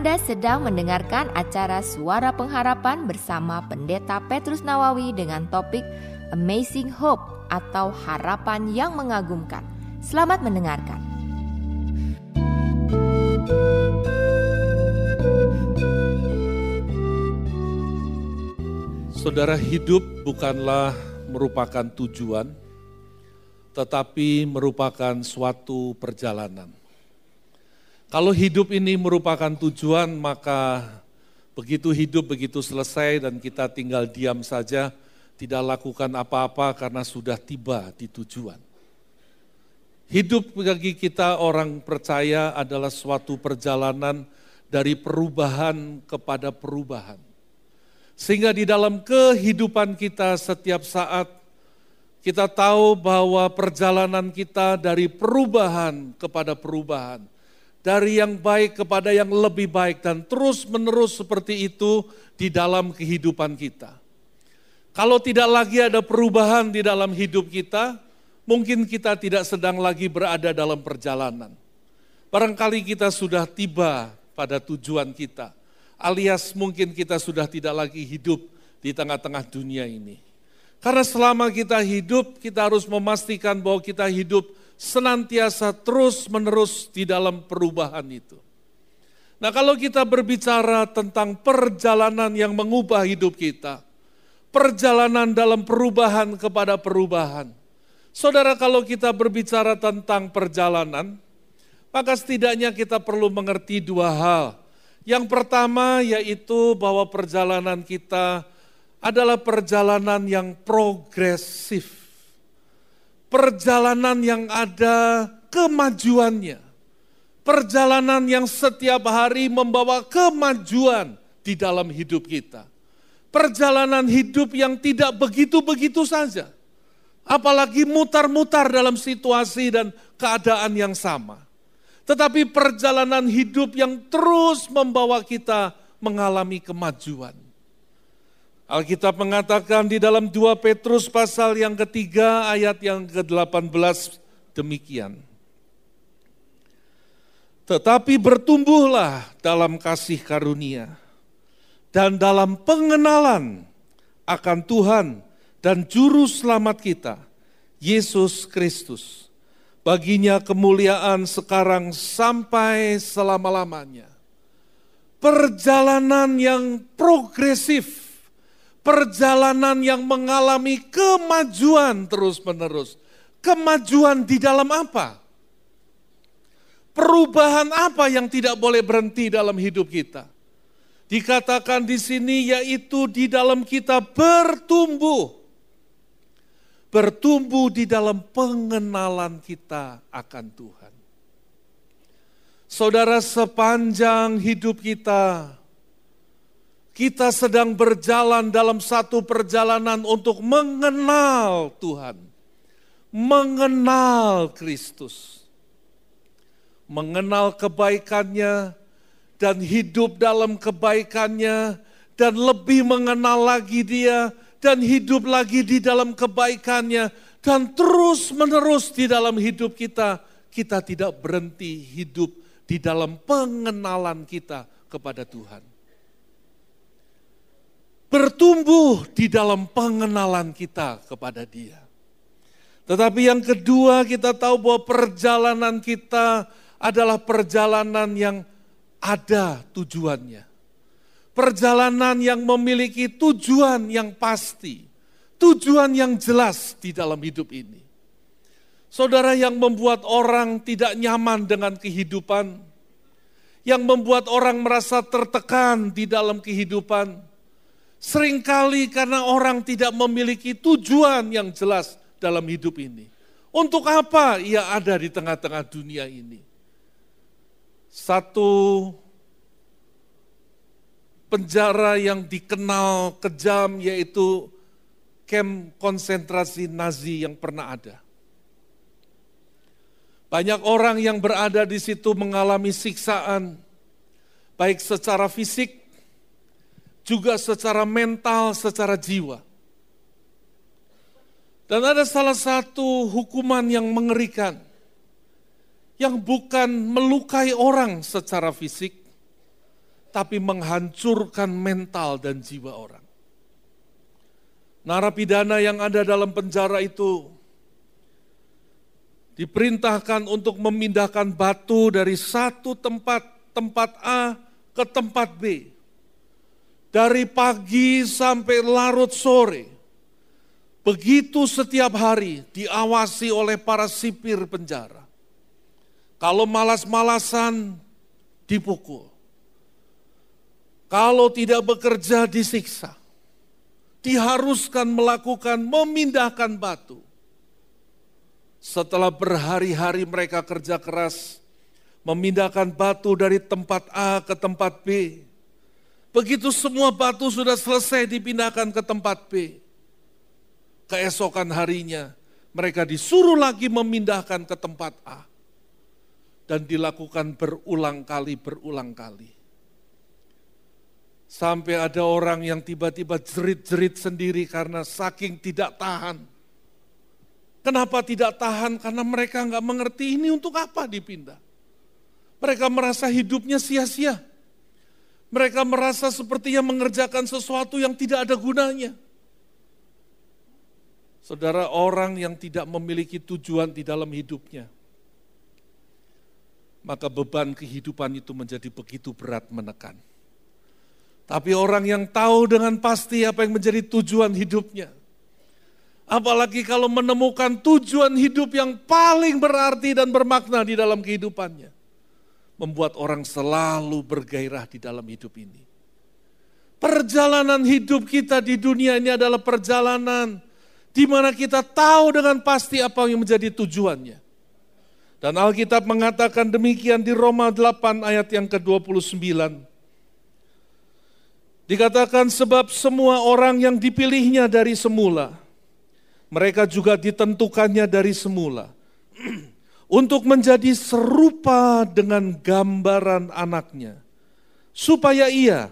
Anda sedang mendengarkan acara Suara Pengharapan bersama Pendeta Petrus Nawawi dengan topik Amazing Hope atau Harapan yang Mengagumkan. Selamat mendengarkan. Saudara hidup bukanlah merupakan tujuan, tetapi merupakan suatu perjalanan. Kalau hidup ini merupakan tujuan, maka begitu hidup, begitu selesai dan kita tinggal diam saja, tidak lakukan apa-apa karena sudah tiba di tujuan. Hidup bagi kita orang percaya adalah suatu perjalanan dari perubahan kepada perubahan. Sehingga di dalam kehidupan kita setiap saat kita tahu bahwa perjalanan kita dari perubahan kepada perubahan dari yang baik kepada yang lebih baik dan terus menerus seperti itu di dalam kehidupan kita. Kalau tidak lagi ada perubahan di dalam hidup kita, mungkin kita tidak sedang lagi berada dalam perjalanan. Barangkali kita sudah tiba pada tujuan kita, alias mungkin kita sudah tidak lagi hidup di tengah-tengah dunia ini. Karena selama kita hidup, kita harus memastikan bahwa kita hidup senantiasa terus-menerus di dalam perubahan itu. Nah, kalau kita berbicara tentang perjalanan yang mengubah hidup kita, perjalanan dalam perubahan kepada perubahan. Saudara, kalau kita berbicara tentang perjalanan, maka setidaknya kita perlu mengerti dua hal. Yang pertama yaitu bahwa perjalanan kita adalah perjalanan yang progresif perjalanan yang ada kemajuannya. Perjalanan yang setiap hari membawa kemajuan di dalam hidup kita. Perjalanan hidup yang tidak begitu-begitu saja. Apalagi mutar-mutar dalam situasi dan keadaan yang sama. Tetapi perjalanan hidup yang terus membawa kita mengalami kemajuan. Alkitab mengatakan di dalam 2 Petrus pasal yang ketiga ayat yang ke-18 demikian. Tetapi bertumbuhlah dalam kasih karunia dan dalam pengenalan akan Tuhan dan Juru Selamat kita, Yesus Kristus. Baginya kemuliaan sekarang sampai selama-lamanya. Perjalanan yang progresif perjalanan yang mengalami kemajuan terus-menerus. Kemajuan di dalam apa? Perubahan apa yang tidak boleh berhenti dalam hidup kita? Dikatakan di sini yaitu di dalam kita bertumbuh. Bertumbuh di dalam pengenalan kita akan Tuhan. Saudara sepanjang hidup kita, kita sedang berjalan dalam satu perjalanan untuk mengenal Tuhan, mengenal Kristus, mengenal kebaikannya, dan hidup dalam kebaikannya, dan lebih mengenal lagi Dia, dan hidup lagi di dalam kebaikannya, dan terus-menerus di dalam hidup kita. Kita tidak berhenti hidup di dalam pengenalan kita kepada Tuhan bertumbuh di dalam pengenalan kita kepada Dia. Tetapi yang kedua, kita tahu bahwa perjalanan kita adalah perjalanan yang ada tujuannya. Perjalanan yang memiliki tujuan yang pasti, tujuan yang jelas di dalam hidup ini. Saudara yang membuat orang tidak nyaman dengan kehidupan, yang membuat orang merasa tertekan di dalam kehidupan, Seringkali karena orang tidak memiliki tujuan yang jelas dalam hidup ini. Untuk apa ia ada di tengah-tengah dunia ini? Satu penjara yang dikenal kejam yaitu kem konsentrasi Nazi yang pernah ada. Banyak orang yang berada di situ mengalami siksaan, baik secara fisik juga secara mental, secara jiwa. Dan ada salah satu hukuman yang mengerikan, yang bukan melukai orang secara fisik, tapi menghancurkan mental dan jiwa orang. Narapidana yang ada dalam penjara itu diperintahkan untuk memindahkan batu dari satu tempat, tempat A ke tempat B. Dari pagi sampai larut sore. Begitu setiap hari diawasi oleh para sipir penjara. Kalau malas-malasan dipukul. Kalau tidak bekerja disiksa. Diharuskan melakukan memindahkan batu. Setelah berhari-hari mereka kerja keras, memindahkan batu dari tempat A ke tempat B. Begitu semua batu sudah selesai dipindahkan ke tempat B. Keesokan harinya mereka disuruh lagi memindahkan ke tempat A. Dan dilakukan berulang kali, berulang kali. Sampai ada orang yang tiba-tiba jerit-jerit sendiri karena saking tidak tahan. Kenapa tidak tahan? Karena mereka nggak mengerti ini untuk apa dipindah. Mereka merasa hidupnya sia-sia. Mereka merasa sepertinya mengerjakan sesuatu yang tidak ada gunanya. Saudara, orang yang tidak memiliki tujuan di dalam hidupnya, maka beban kehidupan itu menjadi begitu berat menekan. Tapi orang yang tahu dengan pasti apa yang menjadi tujuan hidupnya. Apalagi kalau menemukan tujuan hidup yang paling berarti dan bermakna di dalam kehidupannya. Membuat orang selalu bergairah di dalam hidup ini. Perjalanan hidup kita di dunia ini adalah perjalanan di mana kita tahu dengan pasti apa yang menjadi tujuannya. Dan Alkitab mengatakan demikian di Roma 8 ayat yang ke-29. Dikatakan sebab semua orang yang dipilihnya dari semula, mereka juga ditentukannya dari semula. untuk menjadi serupa dengan gambaran anaknya. Supaya ia,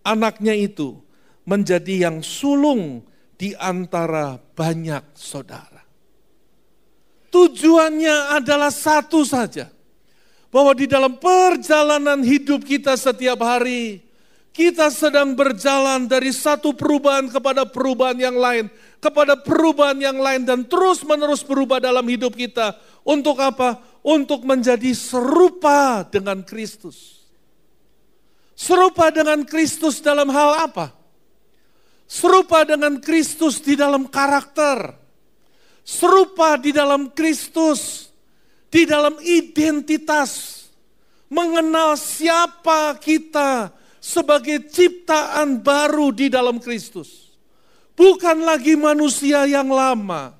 anaknya itu, menjadi yang sulung di antara banyak saudara. Tujuannya adalah satu saja. Bahwa di dalam perjalanan hidup kita setiap hari, kita sedang berjalan dari satu perubahan kepada perubahan yang lain, kepada perubahan yang lain dan terus menerus berubah dalam hidup kita. Untuk apa? Untuk menjadi serupa dengan Kristus. Serupa dengan Kristus dalam hal apa? Serupa dengan Kristus di dalam karakter. Serupa di dalam Kristus, di dalam identitas. Mengenal siapa kita, sebagai ciptaan baru di dalam Kristus. Bukan lagi manusia yang lama,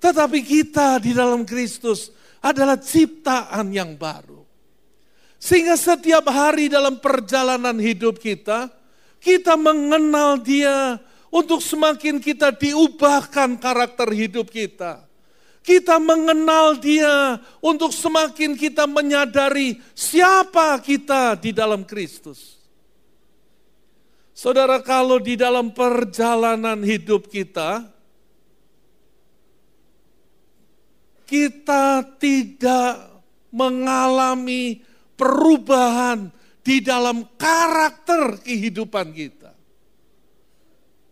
tetapi kita di dalam Kristus adalah ciptaan yang baru. Sehingga setiap hari dalam perjalanan hidup kita, kita mengenal dia untuk semakin kita diubahkan karakter hidup kita. Kita mengenal dia untuk semakin kita menyadari siapa kita di dalam Kristus. Saudara, kalau di dalam perjalanan hidup kita, kita tidak mengalami perubahan di dalam karakter kehidupan kita.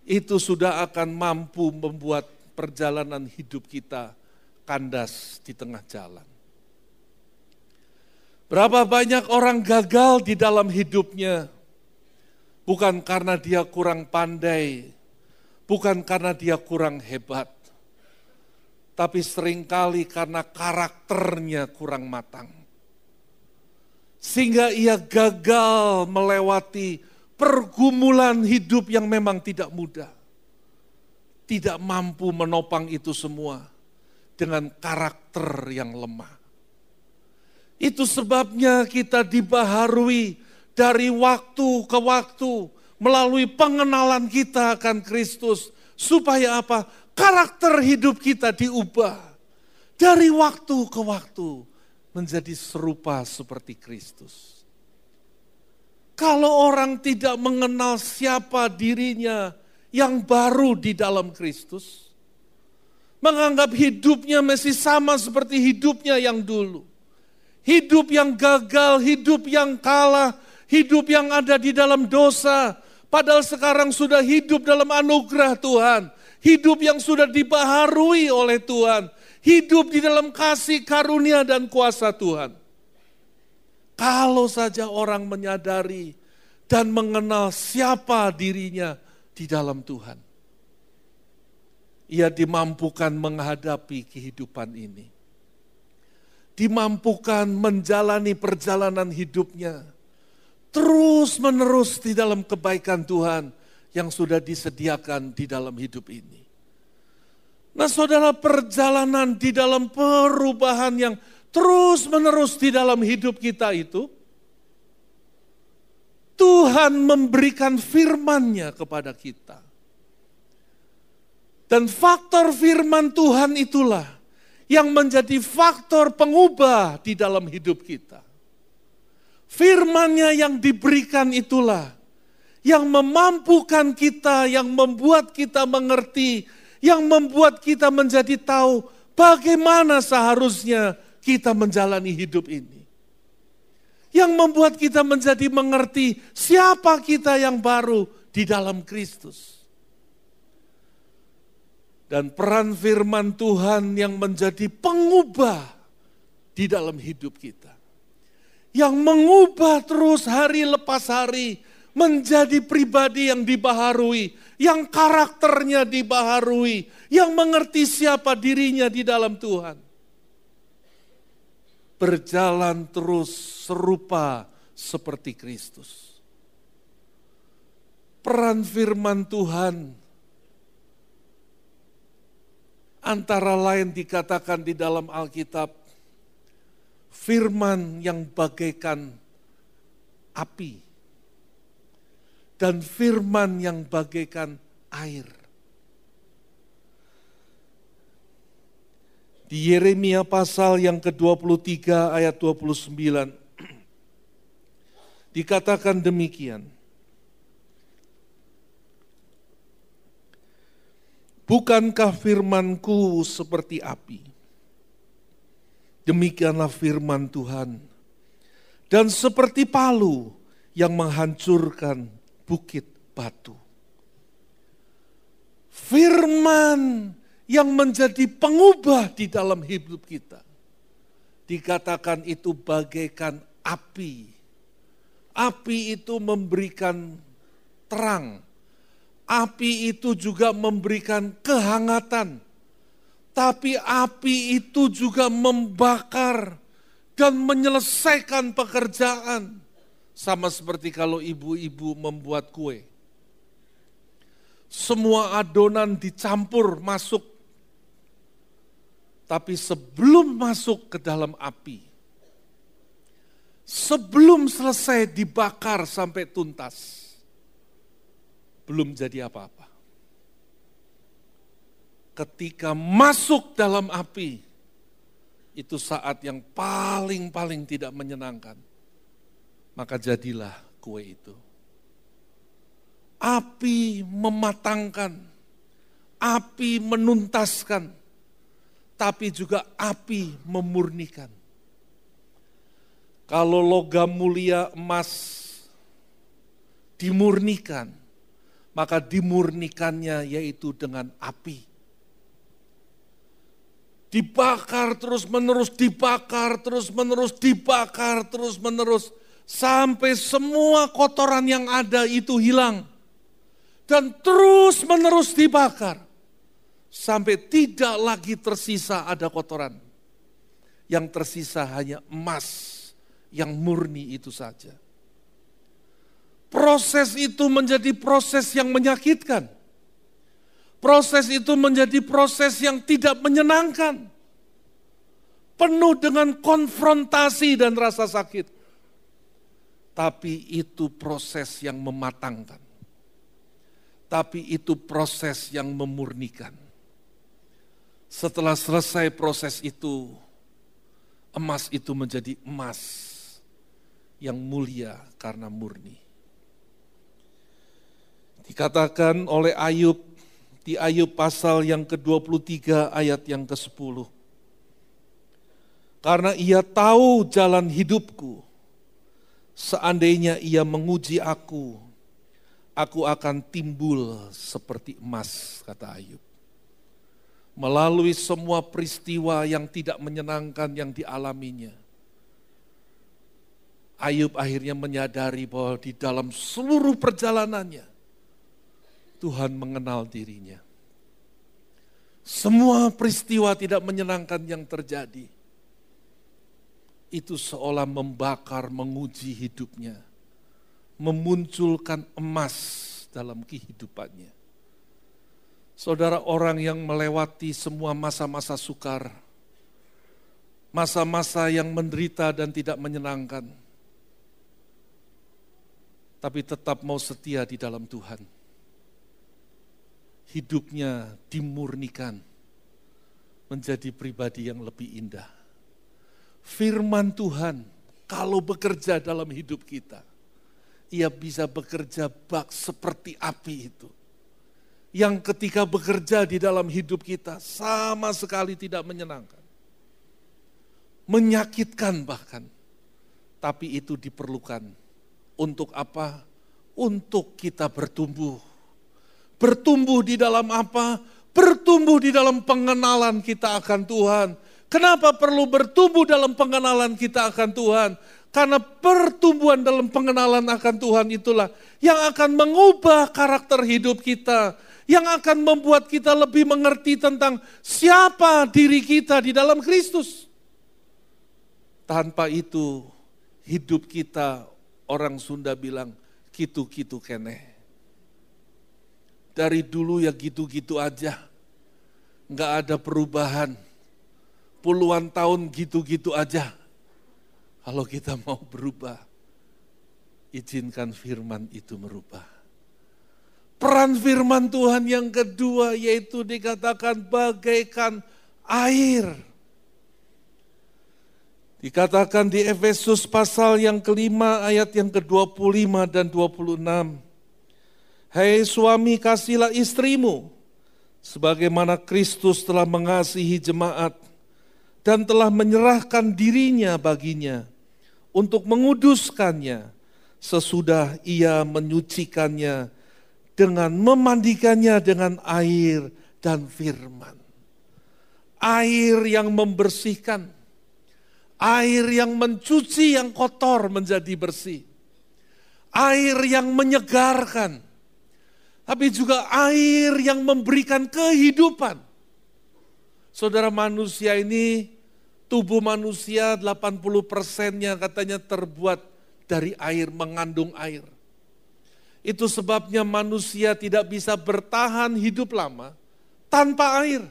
Itu sudah akan mampu membuat perjalanan hidup kita kandas di tengah jalan. Berapa banyak orang gagal di dalam hidupnya Bukan karena dia kurang pandai, bukan karena dia kurang hebat, tapi sering kali karena karakternya kurang matang. Sehingga ia gagal melewati pergumulan hidup yang memang tidak mudah. Tidak mampu menopang itu semua dengan karakter yang lemah. Itu sebabnya kita dibaharui dari waktu ke waktu melalui pengenalan kita akan Kristus. Supaya apa? Karakter hidup kita diubah. Dari waktu ke waktu menjadi serupa seperti Kristus. Kalau orang tidak mengenal siapa dirinya yang baru di dalam Kristus, menganggap hidupnya masih sama seperti hidupnya yang dulu. Hidup yang gagal, hidup yang kalah, hidup yang ada di dalam dosa, padahal sekarang sudah hidup dalam anugerah Tuhan, hidup yang sudah dibaharui oleh Tuhan, hidup di dalam kasih karunia dan kuasa Tuhan. Kalau saja orang menyadari dan mengenal siapa dirinya di dalam Tuhan. Ia dimampukan menghadapi kehidupan ini. Dimampukan menjalani perjalanan hidupnya. Terus menerus di dalam kebaikan Tuhan yang sudah disediakan di dalam hidup ini. Nah saudara perjalanan di dalam perubahan yang terus menerus di dalam hidup kita itu, Tuhan memberikan firman-Nya kepada kita. Dan faktor firman Tuhan itulah yang menjadi faktor pengubah di dalam hidup kita. Firman-Nya yang diberikan itulah yang memampukan kita, yang membuat kita mengerti, yang membuat kita menjadi tahu bagaimana seharusnya kita menjalani hidup ini. Yang membuat kita menjadi mengerti siapa kita yang baru di dalam Kristus. Dan peran firman Tuhan yang menjadi pengubah di dalam hidup kita. Yang mengubah terus hari lepas hari menjadi pribadi yang dibaharui, yang karakternya dibaharui, yang mengerti siapa dirinya di dalam Tuhan berjalan terus serupa seperti Kristus. Peran firman Tuhan antara lain dikatakan di dalam Alkitab, firman yang bagaikan api dan firman yang bagaikan air. Di Yeremia pasal yang ke-23 ayat 29 dikatakan demikian. Bukankah firmanku seperti api? Demikianlah firman Tuhan. Dan seperti palu yang menghancurkan bukit batu. Firman yang menjadi pengubah di dalam hidup kita. Dikatakan itu bagaikan api. Api itu memberikan terang. Api itu juga memberikan kehangatan. Tapi api itu juga membakar dan menyelesaikan pekerjaan. Sama seperti kalau ibu-ibu membuat kue. Semua adonan dicampur masuk tapi sebelum masuk ke dalam api, sebelum selesai dibakar sampai tuntas, belum jadi apa-apa. Ketika masuk dalam api, itu saat yang paling-paling tidak menyenangkan. Maka jadilah kue itu. Api mematangkan, api menuntaskan, tapi juga api memurnikan. Kalau logam mulia emas dimurnikan, maka dimurnikannya yaitu dengan api. Dibakar terus menerus, dibakar terus menerus, dibakar terus menerus. Sampai semua kotoran yang ada itu hilang. Dan terus menerus dibakar sampai tidak lagi tersisa ada kotoran. Yang tersisa hanya emas yang murni itu saja. Proses itu menjadi proses yang menyakitkan. Proses itu menjadi proses yang tidak menyenangkan. Penuh dengan konfrontasi dan rasa sakit. Tapi itu proses yang mematangkan. Tapi itu proses yang memurnikan setelah selesai proses itu, emas itu menjadi emas yang mulia karena murni. Dikatakan oleh Ayub di Ayub pasal yang ke-23 ayat yang ke-10. Karena ia tahu jalan hidupku, Seandainya ia menguji aku, aku akan timbul seperti emas, kata Ayub. Melalui semua peristiwa yang tidak menyenangkan yang dialaminya, Ayub akhirnya menyadari bahwa di dalam seluruh perjalanannya, Tuhan mengenal dirinya. Semua peristiwa tidak menyenangkan yang terjadi, itu seolah membakar, menguji hidupnya, memunculkan emas dalam kehidupannya. Saudara orang yang melewati semua masa-masa sukar, masa-masa yang menderita dan tidak menyenangkan, tapi tetap mau setia di dalam Tuhan. Hidupnya dimurnikan menjadi pribadi yang lebih indah. Firman Tuhan kalau bekerja dalam hidup kita, ia bisa bekerja bak seperti api itu. Yang ketika bekerja di dalam hidup kita sama sekali tidak menyenangkan. Menyakitkan bahkan. Tapi itu diperlukan untuk apa? Untuk kita bertumbuh. Bertumbuh di dalam apa? Bertumbuh di dalam pengenalan kita akan Tuhan. Kenapa perlu bertumbuh dalam pengenalan kita akan Tuhan? Karena pertumbuhan dalam pengenalan akan Tuhan itulah yang akan mengubah karakter hidup kita, yang akan membuat kita lebih mengerti tentang siapa diri kita di dalam Kristus. Tanpa itu, hidup kita orang Sunda bilang gitu-gitu kene. Dari dulu ya gitu-gitu aja. Nggak ada perubahan. Puluhan tahun gitu-gitu aja. Kalau kita mau berubah, izinkan firman itu merubah. Peran firman Tuhan yang kedua yaitu dikatakan bagaikan air Dikatakan di Efesus pasal yang kelima ayat yang ke-25 dan 26. Hai suami kasihlah istrimu, sebagaimana Kristus telah mengasihi jemaat dan telah menyerahkan dirinya baginya untuk menguduskannya sesudah ia menyucikannya dengan memandikannya dengan air dan firman. Air yang membersihkan, Air yang mencuci yang kotor menjadi bersih. Air yang menyegarkan. Tapi juga air yang memberikan kehidupan. Saudara manusia ini, tubuh manusia 80 persennya katanya terbuat dari air, mengandung air. Itu sebabnya manusia tidak bisa bertahan hidup lama tanpa air.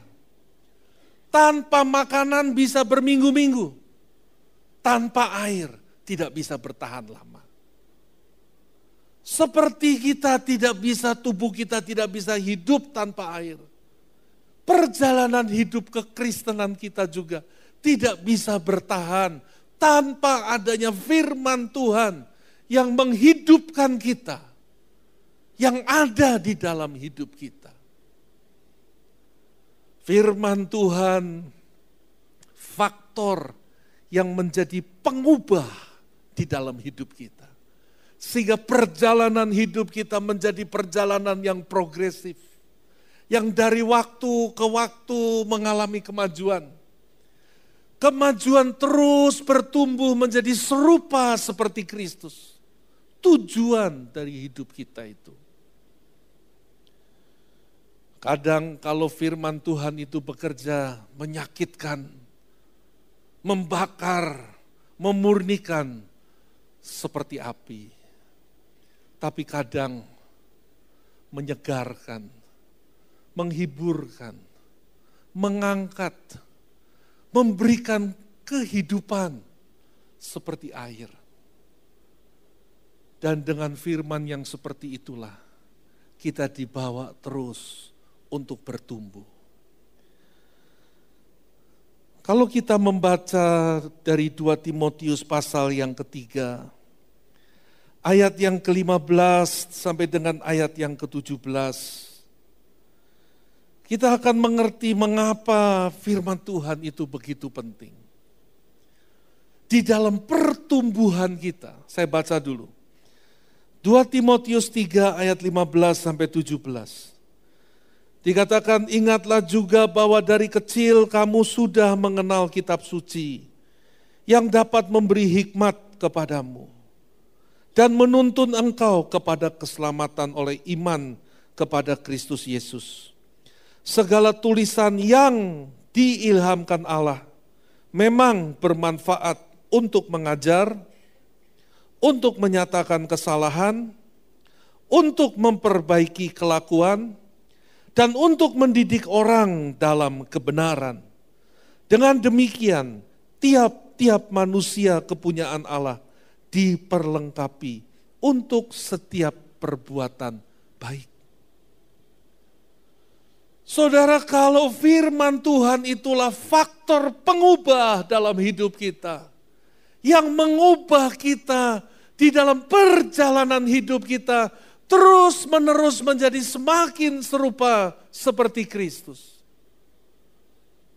Tanpa makanan bisa berminggu-minggu tanpa air tidak bisa bertahan lama. Seperti kita tidak bisa, tubuh kita tidak bisa hidup tanpa air. Perjalanan hidup kekristenan kita juga tidak bisa bertahan tanpa adanya firman Tuhan yang menghidupkan kita, yang ada di dalam hidup kita. Firman Tuhan, faktor yang menjadi pengubah di dalam hidup kita. Sehingga perjalanan hidup kita menjadi perjalanan yang progresif. Yang dari waktu ke waktu mengalami kemajuan. Kemajuan terus bertumbuh menjadi serupa seperti Kristus. Tujuan dari hidup kita itu. Kadang kalau firman Tuhan itu bekerja menyakitkan, membakar, memurnikan seperti api. Tapi kadang menyegarkan, menghiburkan, mengangkat, memberikan kehidupan seperti air. Dan dengan firman yang seperti itulah kita dibawa terus untuk bertumbuh. Kalau kita membaca dari 2 Timotius pasal yang ketiga, ayat yang ke-15 sampai dengan ayat yang ke-17, kita akan mengerti mengapa firman Tuhan itu begitu penting. di dalam pertumbuhan kita. Saya baca dulu. 2 Timotius 3 ayat 15 sampai 17. Dikatakan ingatlah juga bahwa dari kecil kamu sudah mengenal kitab suci yang dapat memberi hikmat kepadamu dan menuntun engkau kepada keselamatan oleh iman kepada Kristus Yesus. Segala tulisan yang diilhamkan Allah memang bermanfaat untuk mengajar, untuk menyatakan kesalahan, untuk memperbaiki kelakuan, dan untuk mendidik orang dalam kebenaran. Dengan demikian, tiap-tiap manusia kepunyaan Allah diperlengkapi untuk setiap perbuatan baik. Saudara, kalau firman Tuhan itulah faktor pengubah dalam hidup kita, yang mengubah kita di dalam perjalanan hidup kita, terus menerus menjadi semakin serupa seperti Kristus.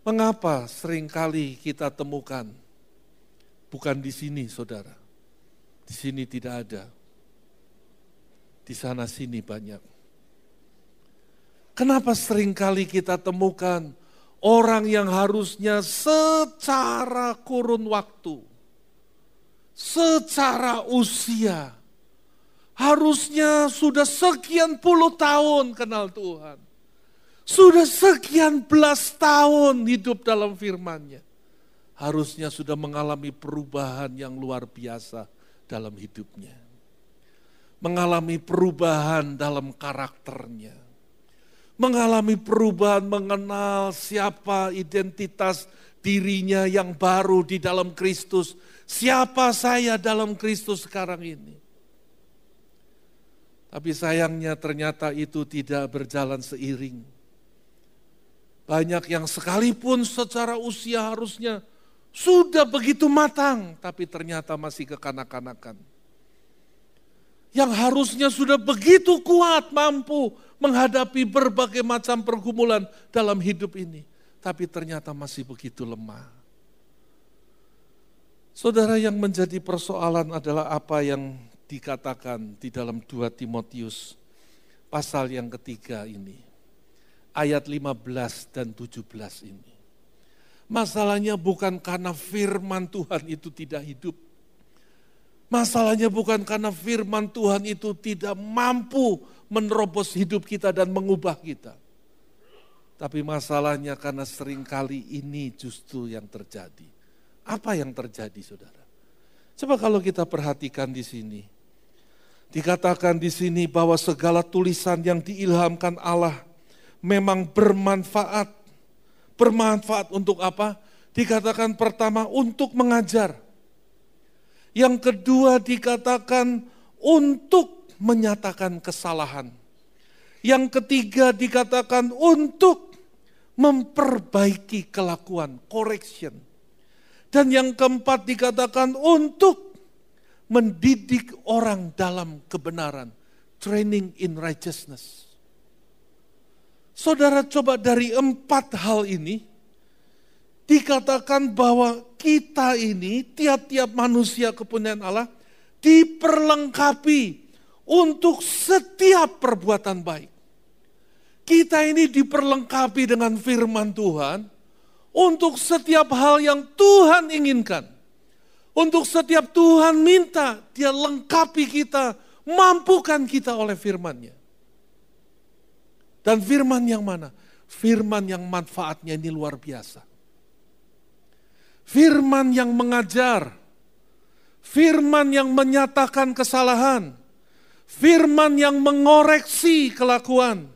Mengapa sering kali kita temukan bukan di sini, saudara? Di sini tidak ada, di sana sini banyak Kenapa sering kali kita temukan orang yang harusnya secara kurun waktu, secara usia, harusnya sudah sekian puluh tahun kenal Tuhan. Sudah sekian belas tahun hidup dalam firman-Nya. Harusnya sudah mengalami perubahan yang luar biasa dalam hidupnya. Mengalami perubahan dalam karakternya mengalami perubahan, mengenal siapa identitas dirinya yang baru di dalam Kristus. Siapa saya dalam Kristus sekarang ini? Tapi sayangnya ternyata itu tidak berjalan seiring. Banyak yang sekalipun secara usia harusnya sudah begitu matang, tapi ternyata masih kekanak-kanakan. Yang harusnya sudah begitu kuat, mampu menghadapi berbagai macam pergumulan dalam hidup ini. Tapi ternyata masih begitu lemah. Saudara yang menjadi persoalan adalah apa yang dikatakan di dalam 2 Timotius pasal yang ketiga ini. Ayat 15 dan 17 ini. Masalahnya bukan karena firman Tuhan itu tidak hidup. Masalahnya bukan karena firman Tuhan itu tidak mampu menerobos hidup kita dan mengubah kita. Tapi masalahnya karena sering kali ini justru yang terjadi. Apa yang terjadi saudara? Coba kalau kita perhatikan di sini. Dikatakan di sini bahwa segala tulisan yang diilhamkan Allah memang bermanfaat. Bermanfaat untuk apa? Dikatakan pertama untuk mengajar. Yang kedua dikatakan untuk menyatakan kesalahan. Yang ketiga dikatakan untuk memperbaiki kelakuan, correction. Dan yang keempat dikatakan untuk mendidik orang dalam kebenaran, training in righteousness. Saudara coba dari empat hal ini, dikatakan bahwa kita ini, tiap-tiap manusia kepunyaan Allah, diperlengkapi untuk setiap perbuatan baik. Kita ini diperlengkapi dengan firman Tuhan untuk setiap hal yang Tuhan inginkan. Untuk setiap Tuhan minta, dia lengkapi kita, mampukan kita oleh firmannya. Dan firman yang mana? Firman yang manfaatnya ini luar biasa. Firman yang mengajar, firman yang menyatakan kesalahan, Firman yang mengoreksi kelakuan.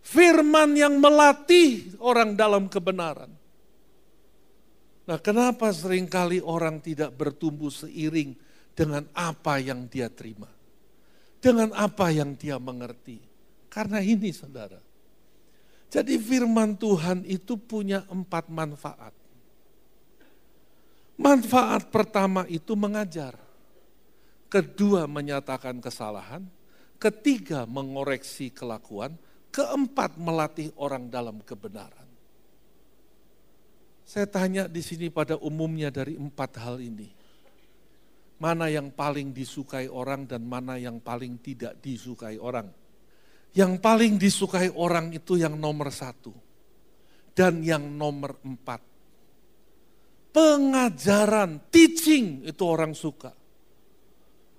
Firman yang melatih orang dalam kebenaran. Nah kenapa sering kali orang tidak bertumbuh seiring dengan apa yang dia terima. Dengan apa yang dia mengerti. Karena ini saudara. Jadi firman Tuhan itu punya empat manfaat. Manfaat pertama itu mengajar kedua menyatakan kesalahan, ketiga mengoreksi kelakuan, keempat melatih orang dalam kebenaran. Saya tanya di sini pada umumnya dari empat hal ini. mana yang paling disukai orang dan mana yang paling tidak disukai orang. Yang paling disukai orang itu yang nomor satu. Dan yang nomor empat. Pengajaran, teaching itu orang suka.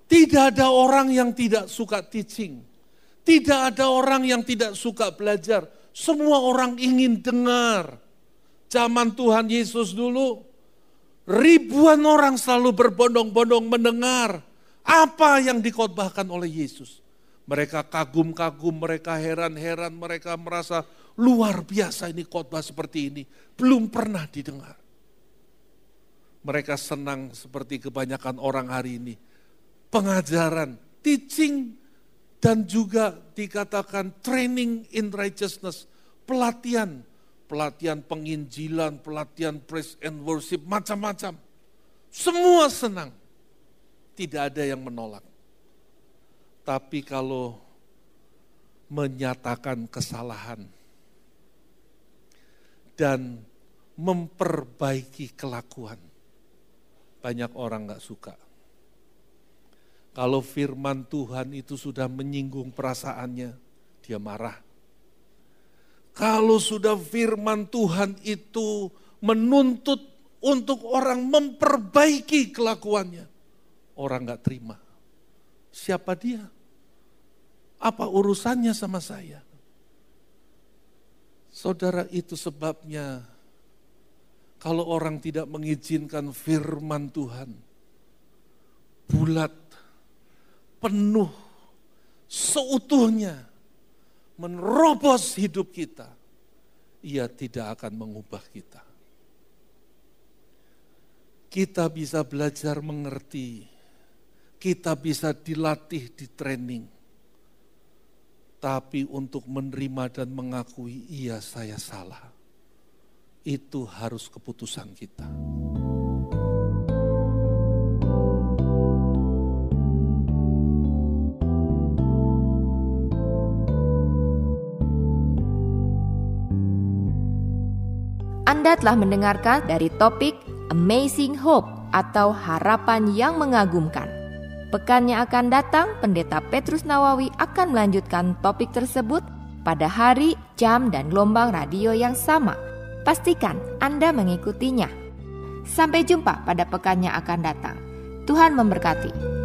Tidak ada orang yang tidak suka teaching. Tidak ada orang yang tidak suka belajar. Semua orang ingin dengar. Zaman Tuhan Yesus dulu, Ribuan orang selalu berbondong-bondong mendengar apa yang dikotbahkan oleh Yesus. Mereka kagum-kagum, mereka heran-heran, mereka merasa luar biasa ini khotbah seperti ini. Belum pernah didengar. Mereka senang seperti kebanyakan orang hari ini. Pengajaran, teaching, dan juga dikatakan training in righteousness, pelatihan pelatihan penginjilan, pelatihan praise and worship, macam-macam. Semua senang. Tidak ada yang menolak. Tapi kalau menyatakan kesalahan dan memperbaiki kelakuan, banyak orang nggak suka. Kalau firman Tuhan itu sudah menyinggung perasaannya, dia marah kalau sudah firman Tuhan itu menuntut untuk orang memperbaiki kelakuannya, orang nggak terima. Siapa dia? Apa urusannya sama saya? Saudara itu sebabnya kalau orang tidak mengizinkan firman Tuhan, bulat, penuh, seutuhnya, menerobos hidup kita, ia tidak akan mengubah kita. Kita bisa belajar mengerti, kita bisa dilatih di training. Tapi untuk menerima dan mengakui iya saya salah, itu harus keputusan kita. Anda telah mendengarkan dari topik Amazing Hope atau harapan yang mengagumkan. Pekan yang akan datang, Pendeta Petrus Nawawi akan melanjutkan topik tersebut pada hari, jam, dan gelombang radio yang sama. Pastikan Anda mengikutinya. Sampai jumpa pada pekan yang akan datang. Tuhan memberkati.